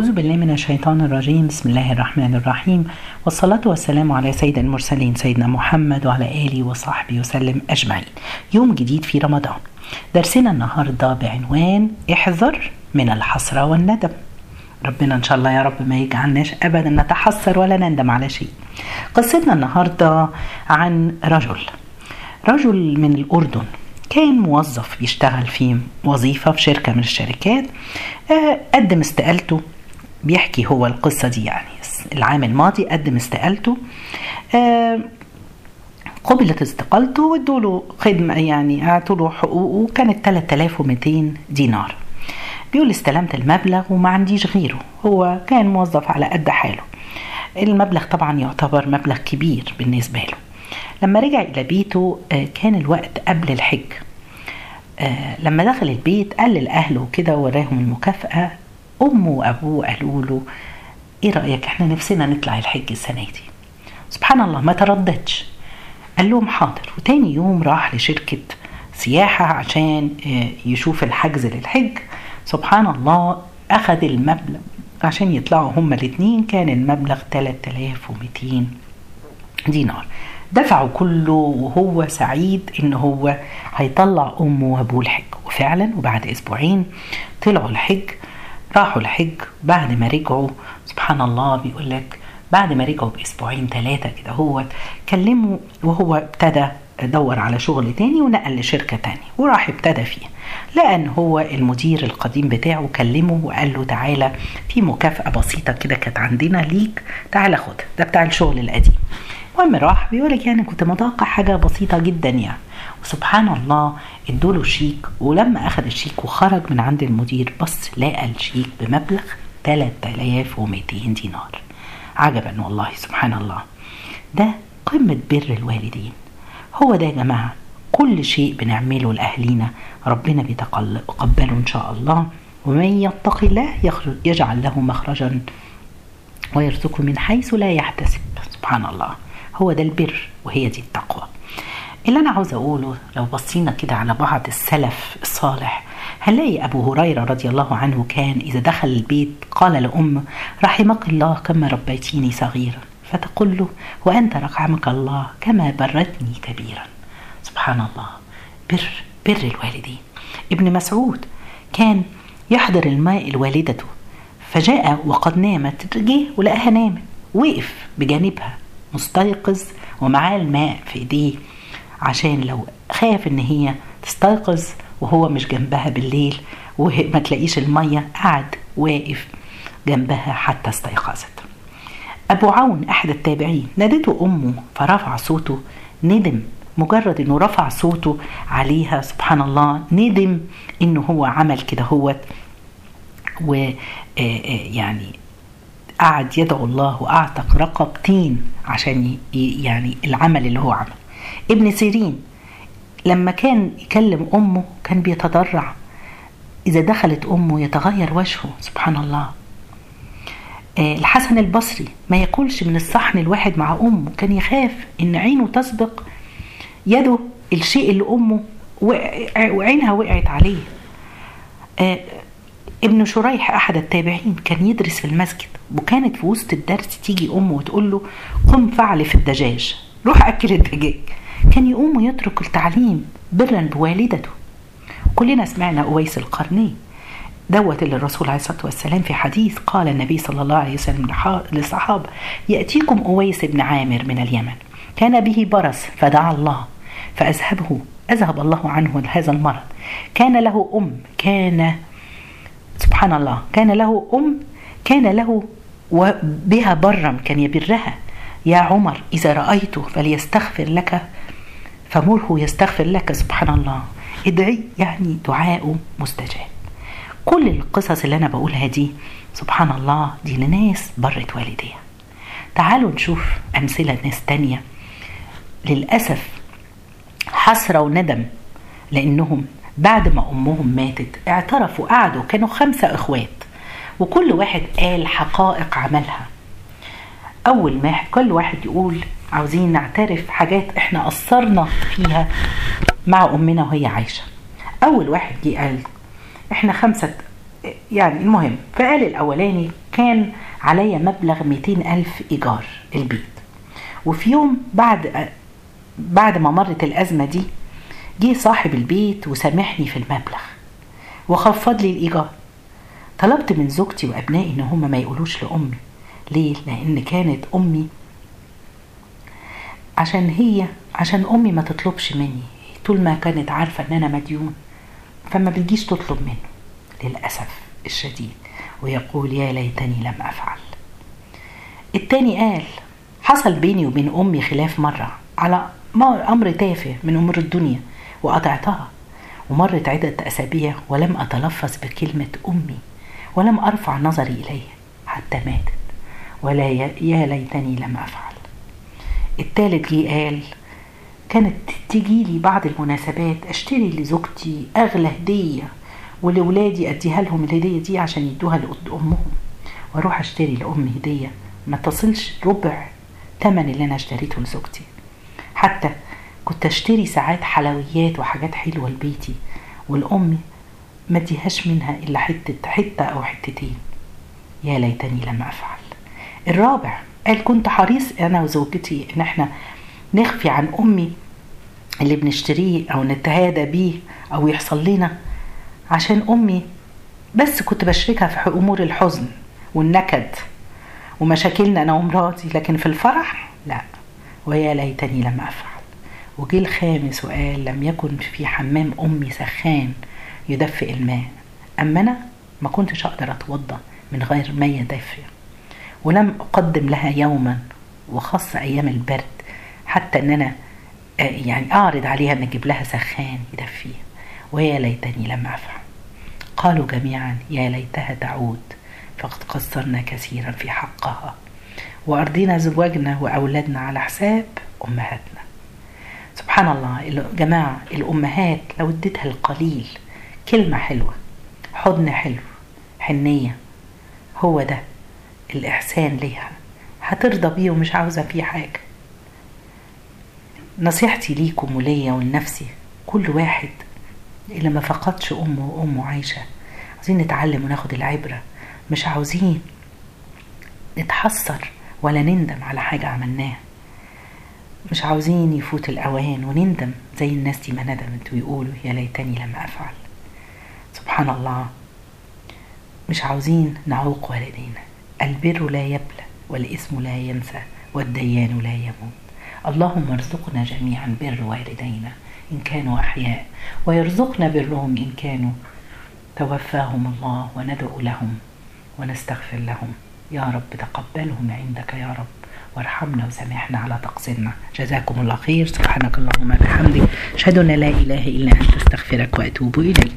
أعوذ بالله من الشيطان الرجيم. بسم الله الرحمن الرحيم. والصلاة والسلام على سيد المرسلين سيدنا محمد وعلى آله وصحبه وسلم أجمعين. يوم جديد في رمضان. درسنا النهاردة بعنوان احذر من الحسرة والندم. ربنا إن شاء الله يا رب ما يجعلناش أبدا نتحسر ولا نندم على شيء. قصتنا النهاردة عن رجل. رجل من الأردن. كان موظف بيشتغل في وظيفة في شركة من الشركات قدم استقالته بيحكي هو القصة دي يعني. العام الماضي قدم استقالته قبلت استقالته وادوا له خدمة يعني أعطوا له حقوقه كانت 3200 دينار. بيقول استلمت المبلغ وما عنديش غيره هو كان موظف على قد حاله. المبلغ طبعا يعتبر مبلغ كبير بالنسبة له. لما رجع إلى بيته كان الوقت قبل الحج. لما دخل البيت قال لأهله كده وراهم المكافأة أمه وأبوه قالوا له إيه رأيك؟ إحنا نفسنا نطلع الحج السنة دي. سبحان الله ما ترددش. قال لهم حاضر. وتاني يوم راح لشركة سياحة عشان يشوف الحجز للحج. سبحان الله أخذ المبلغ عشان يطلعوا هما الاتنين كان المبلغ 3200 دينار. دفعوا كله وهو سعيد إن هو هيطلع أمه وأبوه الحج. وفعلا وبعد أسبوعين طلعوا الحج. راحوا الحج بعد ما رجعوا سبحان الله بيقول لك بعد ما رجعوا بأسبوعين ثلاثة كده هو كلموا وهو ابتدى دور على شغل تاني ونقل لشركة تانية وراح ابتدى فيها. لأن هو المدير القديم بتاعه كلمه وقال له تعالى في مكافأة بسيطة كده كانت عندنا ليك تعالى خدها ده بتاع الشغل القديم. المهم راح بيقول لك يعني كنت متوقع حاجة بسيطة جدا يعني. وسبحان الله ادوله شيك ولما أخذ الشيك وخرج من عند المدير بص لقى الشيك بمبلغ 3200 دينار. عجبا والله سبحان الله. ده قمة بر الوالدين. هو ده يا جماعة كل شيء بنعمله لأهلينا. ربنا بيتقبله إن شاء الله. ومن يتق الله يجعل له مخرجا ويرزقه من حيث لا يحتسب. سبحان الله. هو ده البر وهي دي التقوى. اللي أنا عاوز أقوله لو بصينا كده على بعض السلف الصالح هنلاقي أبو هريرة رضي الله عنه كان إذا دخل البيت قال لأمه رحمك الله كما ربيتيني صغيرا فتقول له وأنت رحمك الله كما برتني كبيرا. سبحان الله. بر بر الوالدين. ابن مسعود كان يحضر الماء لوالدته فجاء وقد نامت جه ولقاها نامت وقف بجانبها. مستيقظ ومعاه الماء في ايديه عشان لو خاف ان هي تستيقظ وهو مش جنبها بالليل وما تلاقيش المية قعد واقف جنبها حتى استيقظت. أبو عون أحد التابعين نادته أمه فرفع صوته ندم مجرد إنه رفع صوته عليها سبحان الله ندم إنه هو عمل كده هو ويعني قعد يدعو الله وأعتق رقبتين عشان يعني العمل اللي هو عمل ابن سيرين لما كان يكلم أمه كان بيتضرع. إذا دخلت أمه يتغير وجهه سبحان الله. الحسن البصري ما ياكلش من الصحن الواحد مع أمه كان يخاف إن عينه تسبق يده الشيء اللي أمه وعينها وقعت عليه. ابن شريح أحد التابعين كان يدرس في المسجد وكانت في وسط الدرس تيجي أمه وتقول له قم فعل في الدجاج روح أكل الدجاج. كان يقوم ويترك التعليم برا بوالدته. كلنا سمعنا أويس القرني دوت اللي الرسول عليه الصلاة والسلام في حديث قال النبي صلى الله عليه وسلم للصحابة يأتيكم أويس بن عامر من اليمن كان به برص فدعا الله فأذهبه أذهب الله عنه هذا المرض كان له أم كان سبحان الله. كان له أم كان له وبها برا كان يبرها. يا عمر إذا رأيته فليستغفر لك فمره يستغفر لك سبحان الله. ادعي يعني دعاءه مستجاب. كل القصص اللي أنا بقولها دي سبحان الله دي لناس برت والديها. تعالوا نشوف أمثلة ناس تانية. للأسف حسرة وندم لأنهم بعد ما أمهم ماتت اعترفوا قعدوا كانوا خمسة إخوات وكل واحد قال حقائق عملها. أول ما كل واحد يقول عاوزين نعترف حاجات إحنا قصرنا فيها مع أمنا وهي عايشة. أول واحد جه قال إحنا خمسة يعني المهم فقال الأولاني كان عليا مبلغ 200 ألف إيجار البيت. وفي يوم بعد بعد ما مرت الأزمة دي جه صاحب البيت وسامحني في المبلغ. وخفض لي الإيجار. طلبت من زوجتي وأبنائي إن هما ما يقولوش لأمي. ليه؟ لأن كانت أمي عشان هي عشان أمي ما تطلبش مني. طول ما كانت عارفة إن أنا مديون فما بتجيش تطلب منه. للأسف الشديد. ويقول يا ليتني لم أفعل. التاني قال حصل بيني وبين أمي خلاف مرة على أمر تافه من أمور الدنيا. وقطعتها. ومرت عدة أسابيع ولم أتلفظ بكلمة أمي ولم أرفع نظري إليها حتى ماتت. ولا يا ليتني لم أفعل. التالت جه قال كانت تيجي لي بعض المناسبات أشتري لزوجتي أغلى هدية ولولادي أديها لهم الهدية دي عشان يدوها لامهم وأروح أشتري لامي هدية. ما تصلش ربع تمن اللي أنا اشتريته لزوجتي. حتى كنت أشتري ساعات حلويات وحاجات حلوة لبيتي والامي ما اديهاش منها إلا حتة حتة أو حتتين. يا ليتني لم أفعل. الرابع قال كنت حريص أنا وزوجتي إن إحنا نخفي عن أمي اللي بنشتريه أو نتهادى بيه أو يحصل لنا عشان أمي بس كنت بشركها في أمور الحزن والنكد ومشاكلنا أنا ومراتي لكن في الفرح لا. ويا ليتني لم أفعل. وجي الخامس وقال لم يكن في حمام أمي سخان يدفئ الماء. أما أنا ما كنتش أقدر اتوضا من غير ميه دافيه ولم أقدم لها يوما وخاصة أيام البرد حتى إن أنا يعني أعرض عليها إن أجيب لها سخان يدفيها ويا ليتني لم أفعل. قالوا جميعا يا ليتها تعود. فقد قصرنا كثيرا في حقها. وأرضينا زواجنا وأولادنا على حساب أمهاتنا. سبحان الله يا جماعة الأمهات لو اديتها القليل كلمة حلوة حضن حلو حنية هو ده الإحسان ليها. هترضى بيه ومش عاوزة فيه حاجة. نصيحتي ليكم وليا ولنفسي كل واحد اللي ما فقدش أمه وأمه عايشة. عاوزين نتعلم وناخد العبرة. مش عاوزين نتحسر ولا نندم على حاجة عملناها. مش عاوزين يفوت الأوان ونندم زي الناس دي ما ندمت ويقولوا يا ليتني لم أفعل. سبحان الله. مش عاوزين نعوق والدينا. البر لا يبلى والاسم لا ينسى والديان لا يموت. اللهم ارزقنا جميعا بر والدينا إن كانوا أحياء ويرزقنا برهم إن كانوا. توفاهم الله وندعو لهم ونستغفر لهم. يا رب تقبلهم عندك يا رب. وارحمنا وسامحنا على تقصيرنا. جزاكم الله خير. سبحانك اللهم بحمدك أشهد أن لا إله إلا أنت. أستغفرك وأتوب إليك.